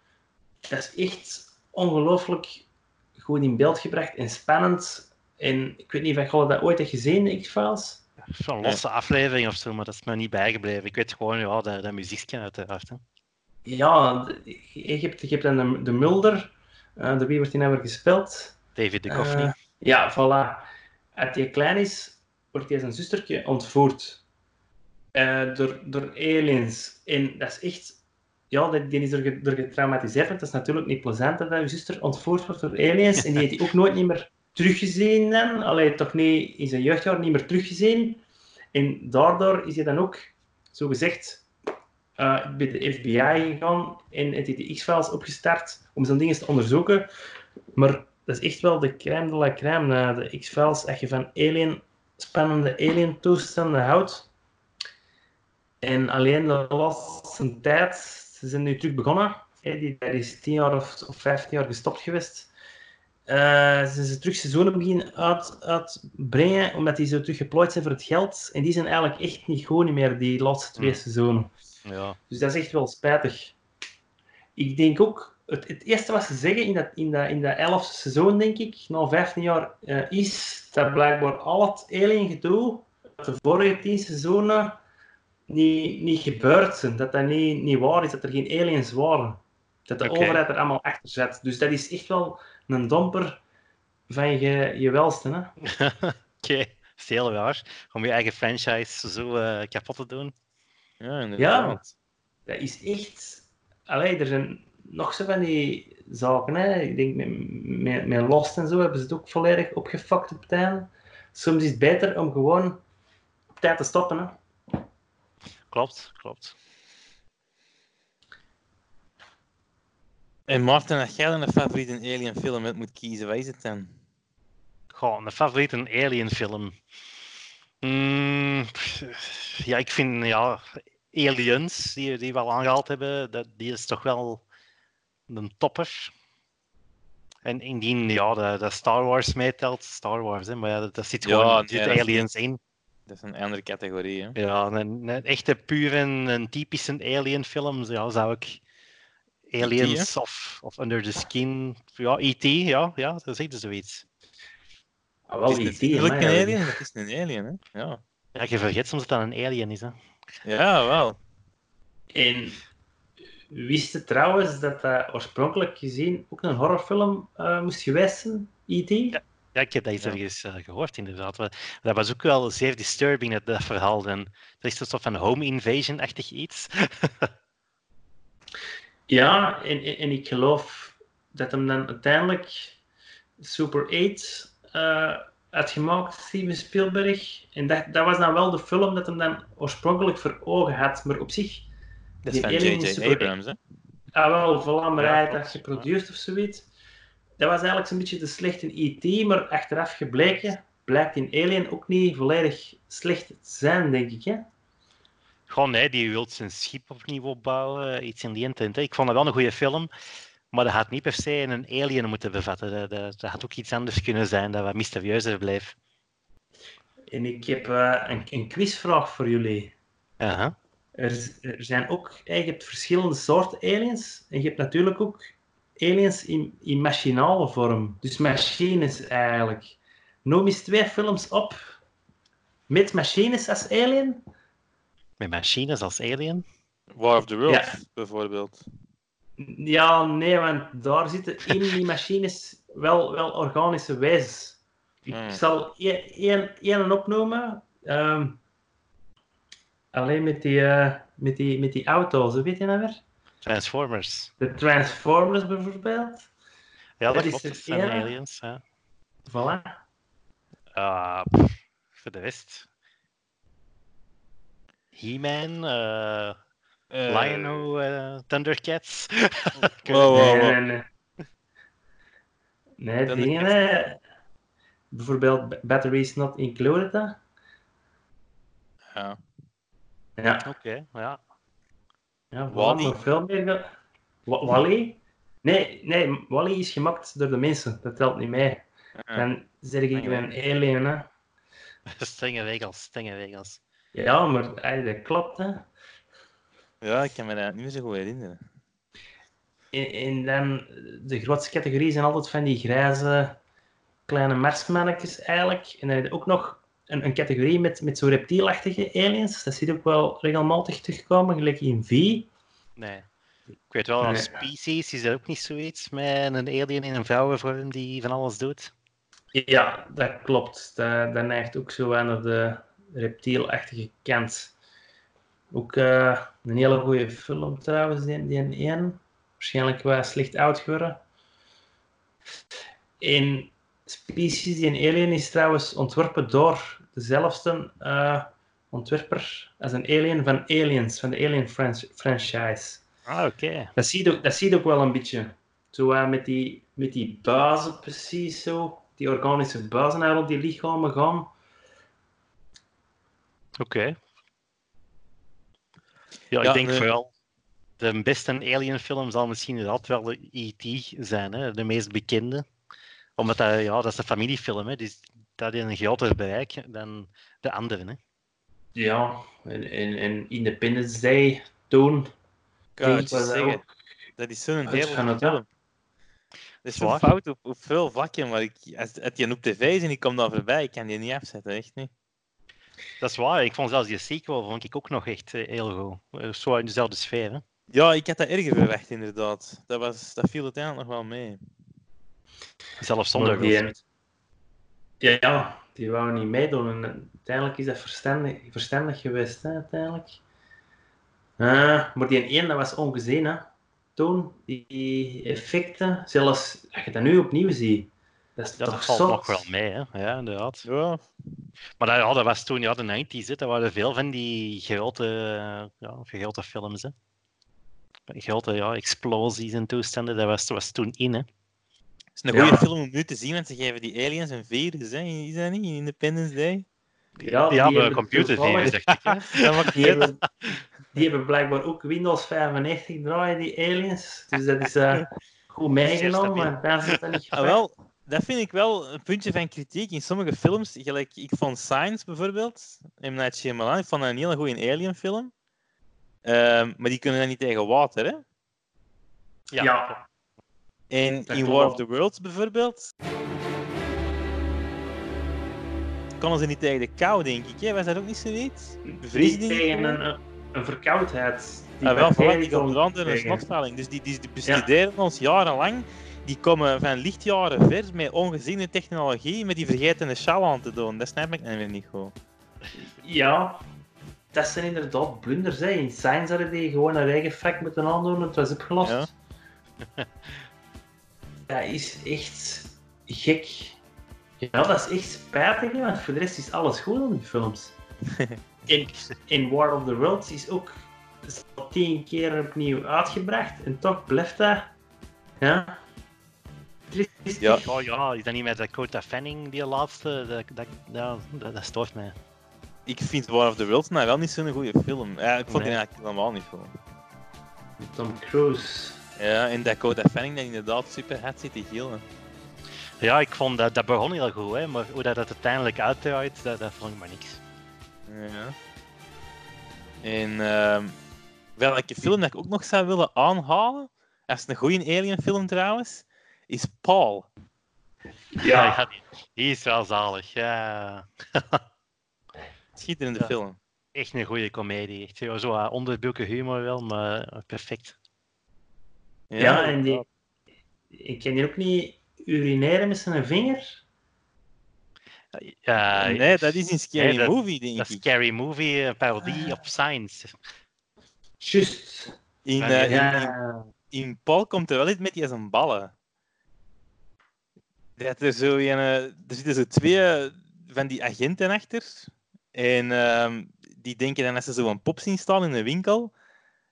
Dat is echt ongelooflijk goed in beeld gebracht en spannend. En ik weet niet of je dat ooit hebt gezien, de X-Files. Zo'n losse aflevering of zo, maar dat is me niet bijgebleven. Ik weet gewoon, ja, dat, dat muziekje uiteraard. Hè. Ja, je hebt, je hebt dan de, de Mulder, door wie wordt hij nou weer gespeeld? David de Duchovny. Uh, ja, voilà. Als hij klein is, wordt hij zijn zustertje ontvoerd. Uh, door, door aliens. En dat is echt... Ja, die, is er, er getraumatiseerd, want dat is natuurlijk niet plezant dat je zuster ontvoerd wordt door aliens. En die heeft hij ook nooit niet meer teruggezien dan. Alleen toch niet in zijn jeugdjaar niet meer teruggezien. En daardoor is hij dan ook, zo gezegd, uh, bij de FBI gegaan en heeft hij de X-Files opgestart om zo'n dingen te onderzoeken. Maar dat is echt wel de crème de la crème, de X-Files, als je van alien, spannende alien-toestanden houdt. En alleen de laatste tijd, ze zijn nu terug begonnen. die, daar is tien jaar of, of vijftien jaar gestopt geweest. Uh, ze zijn terug seizoenen beginnen uit, uitbrengen, omdat die zo terug geplooid zijn voor het geld. En die zijn eigenlijk echt niet goed meer, die laatste twee hmm. seizoenen. Ja. Dus dat is echt wel spijtig. Ik denk ook, het, het eerste wat ze zeggen in dat, in dat, in dat elfde seizoen, denk ik, na 15 jaar, uh, is dat blijkbaar al het alien gedoe de vorige tien seizoenen niet, niet gebeurd zijn. Dat dat niet, niet waar is, dat er geen aliens waren. Dat de overheid er allemaal achter zet. Dus dat is echt wel een domper van je, je welste. Oké, okay. heel waar. Om je eigen franchise zo uh, kapot te doen. Ja, inderdaad. Ja, dat is echt... Allee, er zijn nog zo van die zaken. Hè. Ik denk, met, met, met Lost en zo hebben ze het ook volledig opgefakt op het einde. Soms is het beter om gewoon op tijd te stoppen. Hè. Klopt, klopt. En Maarten, als jij dan een favoriete alien film hebt moet kiezen, wat is het dan? Goh, een favoriete alien film. Mm, ja, ik vind ja, Aliens, die, die we al aangehaald hebben, dat, die is toch wel een topper. En indien ja, de, de Star Wars meetelt, Star Wars, hè, maar ja, dat, zit gewoon ja, nee, Aliens in. Dat is een andere categorie. Hè? Ja, een, een echte pure, een typische alien film ja, zou ik Aliens of, of Under the Skin, ja, E.T., ja, ja, dat is echt zoiets. Ah, wel, E.T. is een alien, dat is een alien, hè? Ja. Ja, je vergeet soms dat dat een alien is, hè? Ja, wel. En wist je trouwens dat dat oorspronkelijk gezien ook een horrorfilm uh, moest geweest zijn, E.T.? Ja. ja. ik heb dat iets ja. ergens uh, gehoord, inderdaad. Dat was ook wel zeer disturbing, dat, dat verhaal. En dat is een soort van home invasion-achtig iets. ja, en, en ik geloof dat hem dan uiteindelijk Super 8 uh, uitgemaakt, Steven Spielberg. En dat, dat was dan wel de film dat hem dan oorspronkelijk voor ogen had. Maar op zich... Dat is van J.J. Abrams, hè? Ah, wel, voilà, maar hij had dat geproduceerd of zoiets. Dat was eigenlijk zo'n beetje de slechte IT, maar achteraf gebleken blijkt in Alien ook niet volledig slecht te zijn, denk ik, hè? Gewoon, nee, die wil zijn schip opnieuw opbouwen, iets in die intent. Ik vond het wel een goede film. Maar dat had niet per se een alien moeten bevatten. Dat, dat, dat had ook iets anders kunnen zijn dat wat mysterieuzer bleef. En ik heb uh, een, een, quizvraag voor jullie. Uh er, er, zijn ook, je hebt verschillende soorten aliens. En je hebt natuurlijk ook aliens in, in machinale vorm. Dus machines eigenlijk. Noem eens twee films op met machines als alien. Met machines als alien? War of the Worlds, bijvoorbeeld. Ja, nee, want daar zitten in die machines wel, wel organische wezens. Ik hmm. zal één opnoemen. Um, alleen met die, uh, met, die, met die auto's, weet je nou weer? Transformers. De Transformers bijvoorbeeld. Ja, dat, dat is de aliens. Hè. Voilà. Uh, voor de rest. He-Man. Uh, Eh, Lion uh, Thundercats. Wow, wow, Nee, wow. nee, nee. Nee, dingen, bijvoorbeeld batteries not included. Hè? Ja. Ja, Oké, ja. ja Wall-E? Nog veel meer. ge- Wa- Wall-E? Nee, nee, Wall-E is gemaakt door de mensen. Dat telt niet mee. Dan zeg ik een alien. Hè? Strenge regels, strenge regels. Ja, maar dat klopt. Hè? Ja, ik kan me dat niet meer zo goed herinneren. En, en dan, de grootste categorie zijn altijd van die grijze kleine marsmannetjes eigenlijk. En dan heb je ook nog een, een categorie met, met zo reptielachtige aliens. Dat ziet ook wel regelmatig terugkomen, gelijk in V. Nee. Ik weet wel, als Nee. species is er ook niet zoiets met een alien in een vrouwenvorm die van alles doet. Ja, dat klopt. Dat, dat neigt ook zo aan naar de reptielachtige kant. Ook eh, een hele goede film trouwens, die, die een één. Waarschijnlijk wel slecht oud geworden. En Species, die een alien is trouwens ontworpen door dezelfde eh, ontwerper als een alien van Aliens, van de Alien fran- franchise. Ah, oké. Dat zie je ook, dat zie je ook wel een beetje. Zo eh, met, die, met die bazen precies zo. Die organische bazen daar op die lichamen gaan. Oké. Ja, ik denk nee. vooral de beste Alien-film zal misschien inderdaad wel de E.T. zijn, hè? de meest bekende. Omdat dat, ja, dat is een familiefilm, hè? dus dat heeft een groter bereik dan de andere. Hè? Ja, en, en, en Independence Day toen. Kan het je dat zeggen. Dat is zo'n het- film. Dat is Zwaar. fout op, op veel vlakken, maar ik, als, als die op tv is en ik kom daar voorbij, ik kan die niet afzetten, echt niet. Dat is waar, ik vond zelfs die sequel vond ik ook nog echt eh, heel goed. Eh, Zo in dezelfde sfeer. Hè? Ja, ik had dat erger verwacht, inderdaad. Dat, was, dat viel uiteindelijk nog wel mee. Zelfs zonder die-. Ja, ja, die wou niet meedoen. En uiteindelijk is dat verstandig, verstandig geweest, hè, uiteindelijk. Ah, maar die ene, dat was ongezien, hè. Toen, die effecten, zelfs als je dat nu opnieuw ziet, dat is Ja, toch dat valt zot. nog wel mee, hè? ja, inderdaad. Ja, Maar dat, ja, dat was toen ja, de 90s, hè. dat waren veel van die grote, ja, grote films. Hè. Grote ja, explosies en toestanden, dat was, dat was toen in. Hè. het is een Ja. goede film om nu te zien, want ze geven die aliens een virus, hè. Is dat niet? In Independence Day? Ja, die hebben computervirus, toevallig- dacht ik. Hè. Dat maakt Die niet uit. hebben, die hebben blijkbaar ook Windows 95 draaien, die aliens. Dus dat is eh, goed meegenomen, maar dan zit dat niet Ah, wel, dat vind ik wel een puntje van kritiek. In sommige films, gelijk ik vond Science bijvoorbeeld, M. Night Shyamalan, ik vond dat een hele goede alien film. Ehm, maar die kunnen dan niet tegen water, hè? Ja. ja. En in. War of the Worlds bijvoorbeeld. Konden ze niet tegen de kou, denk ik. Hè? Was dat ook niet zoiets? Bevriezing? Niet tegen een, een verkoudheid. Die Ah, wel, bacteriën die eraan door een. Dus die, die, die bestuderen ons jarenlang. Die komen van lichtjaren ver met ongeziene technologie, met die vergeten een sjaal aan te doen. Dat snap ik weer niet goed. Ja, dat zijn inderdaad blunders. Hè. In Science hadden die gewoon een regenfrak moeten aandoen en het was opgelost. Ja. dat is echt gek. Ja, dat is echt spijtig, hè, want voor de rest is alles goed aan die films. in, in War of the Worlds is ook is al tien keer opnieuw uitgebracht en toch blijft dat. Ja. Ja. Oh ja, is dat niet met Dakota Fanning, die laatste? Dat, dat, ja, dat, dat stoort mij. Ik vind War of the Worlds nou wel niet zo'n goede film. Ja, ik vond die eigenlijk helemaal niet goed. Tom Cruise. Ja, en Dakota Fanning dat inderdaad super hard zit te gillen. Ja, ik vond dat, dat begon heel goed, hè, maar hoe dat, dat uiteindelijk uitdraait, dat, dat vond ik maar niks. Ja. En ehm, welke film dat ik ook nog zou willen aanhalen, dat is een goede alien film trouwens, is Paul. Ja, die, die is wel zalig. Ja. Schitterende Ja. film. Echt een goede komedie. Echt zo, zo onderbroeken humor wel, maar eh, perfect. Ja, en die, ik kan hier ook niet urineren met zijn vinger. Ja, nee, dat is een scary nee, dat- movie, denk dat is ik. Scary Movie, een parodie op Science. Just. In, eh, in, in, in Paul komt er wel iets met die zijn ballen. Dat er, zo een, eh, er zitten zo twee van die agenten achter. En ehm, die denken dan dat ze zo'n pop zien staan in een winkel.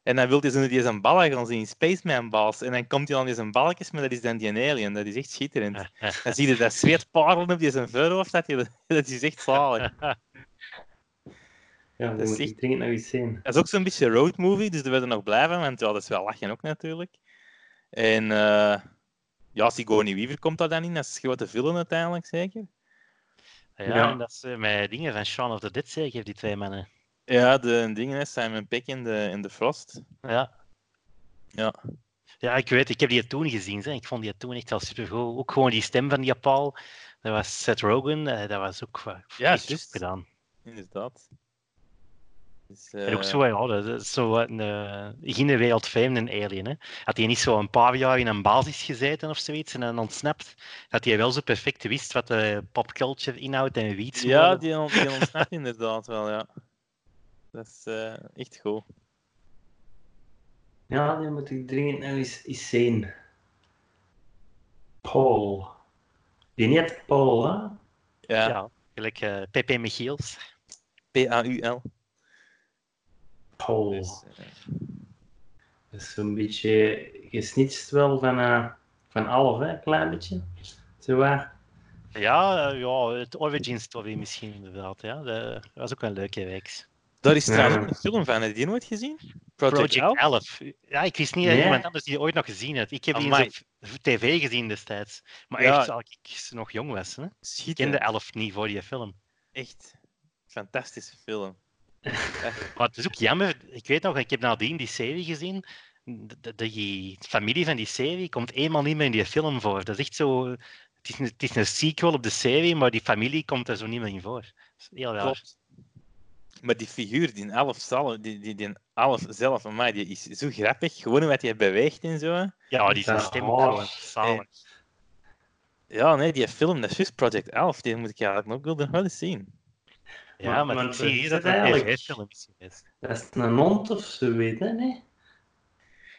En dan wil hij zo die zijn ballen gaan zien, Spaceman balls. En dan komt hij dan in zijn balkjes, maar dat is dan die alien. Dat is echt schitterend. dan zie je dat zweet parelen op die zijn voorhoofd, dat, je, dat is echt zalig. Ja, dat, moet ik dringend nog eens zien. Dat is ook zo'n beetje road movie, dus daar willen nog blijven, want ja, dat is wel lachen ook natuurlijk. En uh, ja, Sigourney Weaver komt daar dan in, dat is grote villain uiteindelijk, zeker? Ja, ja. en dat is uh, met dingen van Shaun of the Dead zeker, die twee mannen. Ja, de dingen, Simon Peck in de, in de Frost. Ja. Ja. Ja, ik weet, ik heb die toen gezien. Hè. Ik vond die toen echt wel supergoed. Ook gewoon die stem van die Paul. Dat was Seth Rogen, uh, dat was ook ja, juist. gedaan. Inderdaad. Dus, uh... En ook zo, ja, dat is zo een uh, geen wereldvreemde alien. Hè. Had hij niet zo een paar jaar in een basis gezeten of zoiets en dan ontsnapt, dat hij wel zo perfect wist wat de popculture inhoudt en wie Ja, die, die ontsnapt inderdaad wel, ja. Dat is uh, echt goed. Ja, die moet ik dringend nog eens, eens zien. Paul. Die niet Paul, hè? Ja. ja gelijk uh, Pepe Michiels. P-A-U-L. Paul. Dus, uh... Dat is zo'n beetje gesnitst wel van, uh, van alles, hè? Een klein beetje. Zo waar. Ja, ja, het origin story misschien inderdaad. Ja. Dat was ook wel een leuke week. Daar is trouwens ja. een film van, heb je die nooit gezien? Project, Project 11. Ja, ik wist niet dat nee. iemand anders die ooit nog gezien had. Ik heb die op tv gezien destijds. Maar ja. echt, als ik nog jong was. Hè? Ik kende 11 niet voor die film. Echt. Fantastische film. maar het is ook jammer. Ik weet nog, ik heb nadien die serie gezien. De, die familie van die serie komt eenmaal niet meer in die film voor. Dat is echt zo... Het is, een, het is een sequel op de serie, maar die familie komt er zo niet meer in voor. Dat is heel raar. Klopt. Maar die figuur, die Alf zelf, die, die, die Alf zelf, mij, die is zo grappig. Gewoon wat hij beweegt en zo. Ja, die zijn stem gewoon zalig. Ja, nee, die film, dat is Project Elf. Die moet ik eigenlijk nog wel eens zien. Ja, maar, maar ik zie hier dat het eigenlijk film is. Dat is een hond of zo, weet je, nee?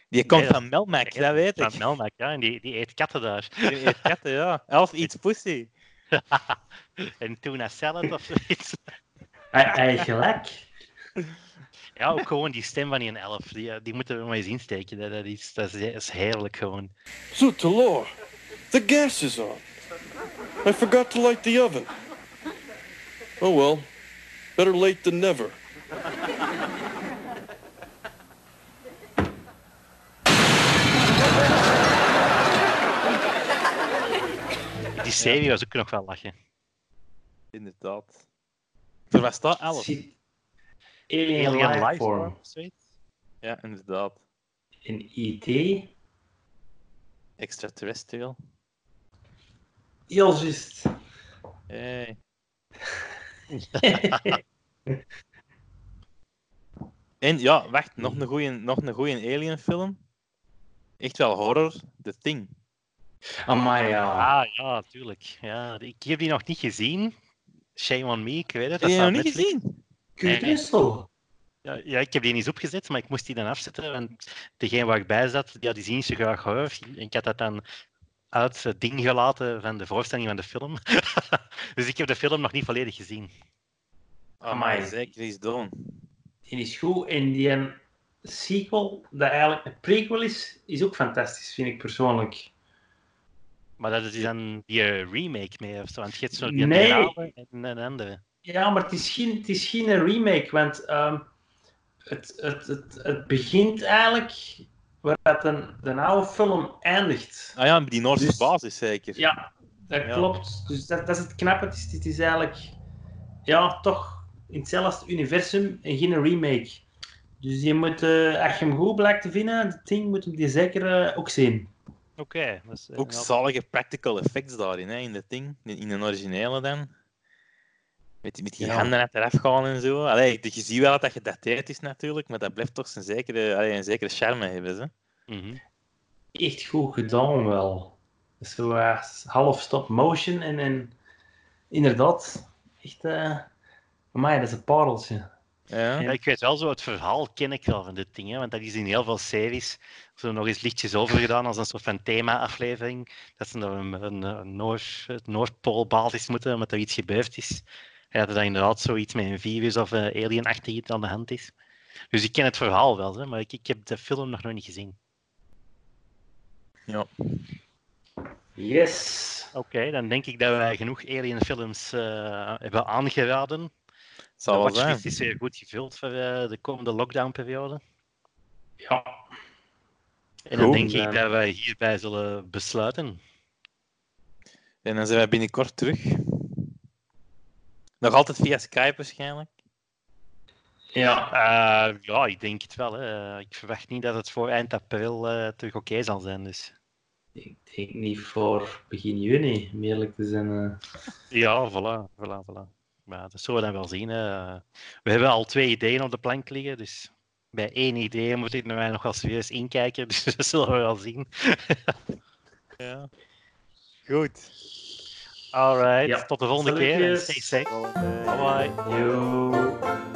Die komt nee, van Melmac, dat weet ik. Van Melmac, ja, en die, die eet katten daar. Die eet katten, ja. Elf eats pussy. en tuna salad of zoiets. Eigenlijk. Ja, ook gewoon die stem van die elf. Die, die moeten we maar eens insteken. Dat, dat, is, dat is heerlijk gewoon. So, Talor, the gas is on. I forgot to light the oven. Oh well, better late than never. Die serie was ook nog wel lachen. Inderdaad. Er was dat 11. Alien, Alien Life, Form. Ja, inderdaad. In IT. Extraterrestrial. Heel juist. Hey. en ja, wacht, nog een goede nog een goeie Alien film. Echt wel horror, The Thing. Amai, ja. Ah, ja, tuurlijk. Ja, ik heb die nog niet gezien. Shame on me, ik weet het. Heb je nog niet gezien? Kurt Russell. Ja, ja, ik heb die eens opgezet, maar ik moest die dan afzetten. Want degene waar ik bij zat, ja, die zien niet zo graag horror. Ik had dat dan uit het ding gelaten van de voorstelling van de film. dus ik heb de film nog niet volledig gezien. Oh, maar zeker is doen. Die is goed. En die sequel, dat eigenlijk een prequel is, is ook fantastisch, vind ik persoonlijk. Maar dat is dan die remake mee of zo? Want je hebt zo die nee. en een andere. Ja, maar het is geen, het is geen remake, want um, het, het, het, het begint eigenlijk waar het een, de oude film eindigt. Ah ja, die Noorse dus, basis zeker. Ja, dat ja. klopt. Dus dat, dat is het knappe. Het is, het is eigenlijk ja, toch in hetzelfde universum en geen remake. Dus je moet, uh, als je hem goed blijkt te vinden, het ding moet je die zeker uh, ook zien. Oké. Okay, uh, ook zalige practical effects daarin, hè, in dat ding. In een originele dan. Met, met die ja. handen eraf gaan en zo. Allee, je ziet wel dat dat gedateerd is natuurlijk, maar dat blijft toch zijn zekere, allee, een zekere charme hebben. Ze. Mm -hmm. Echt goed gedaan wel. Zo uh, half stop motion en, en inderdaad, echt, uh, voor mij dat is een pareltje. Ja. ja. ik weet wel zo, het verhaal ken ik wel van dit ding, hè, want dat is in heel veel series zo nog eens lichtjes over gedaan als een soort van thema-aflevering. Dat ze naar een, een, een Noord, Noordpoolbasis moeten, omdat er iets gebeurd is. Ja, dat er inderdaad zoiets met een virus of uh, alien-achtig aan de hand is. Dus ik ken het verhaal wel, hè, maar ik, ik heb de film nog nooit niet gezien. Ja. Yes. Oké, dan denk ik dat wij genoeg Alien-films uh, hebben aangeraden. Zal de wel zijn. watchlist is weer goed gevuld voor uh, de komende lockdown-periode. Ja. En dan Goed. denk ik dat wij hierbij zullen besluiten. En dan zijn wij binnenkort terug. Nog altijd via Skype waarschijnlijk. Ja. Eh, ja, ik denk het wel. Hè. Eh, Ik verwacht niet dat het voor eind april eh, terug oké zal zijn. Dus. Ik denk niet voor begin juni, om eerlijk te zijn. eh. Ja, voilà, voilà, voilà. Maar dat zullen we dan wel zien. hè. We hebben al twee ideeën op de plank liggen, dus bij één idee moet ik mij nog wel serieus inkijken, dus dat zullen we wel zien. Ja. Goed. Alright, Ja. tot de volgende keer en Salutjes. stay safe. Bye bye. Yo.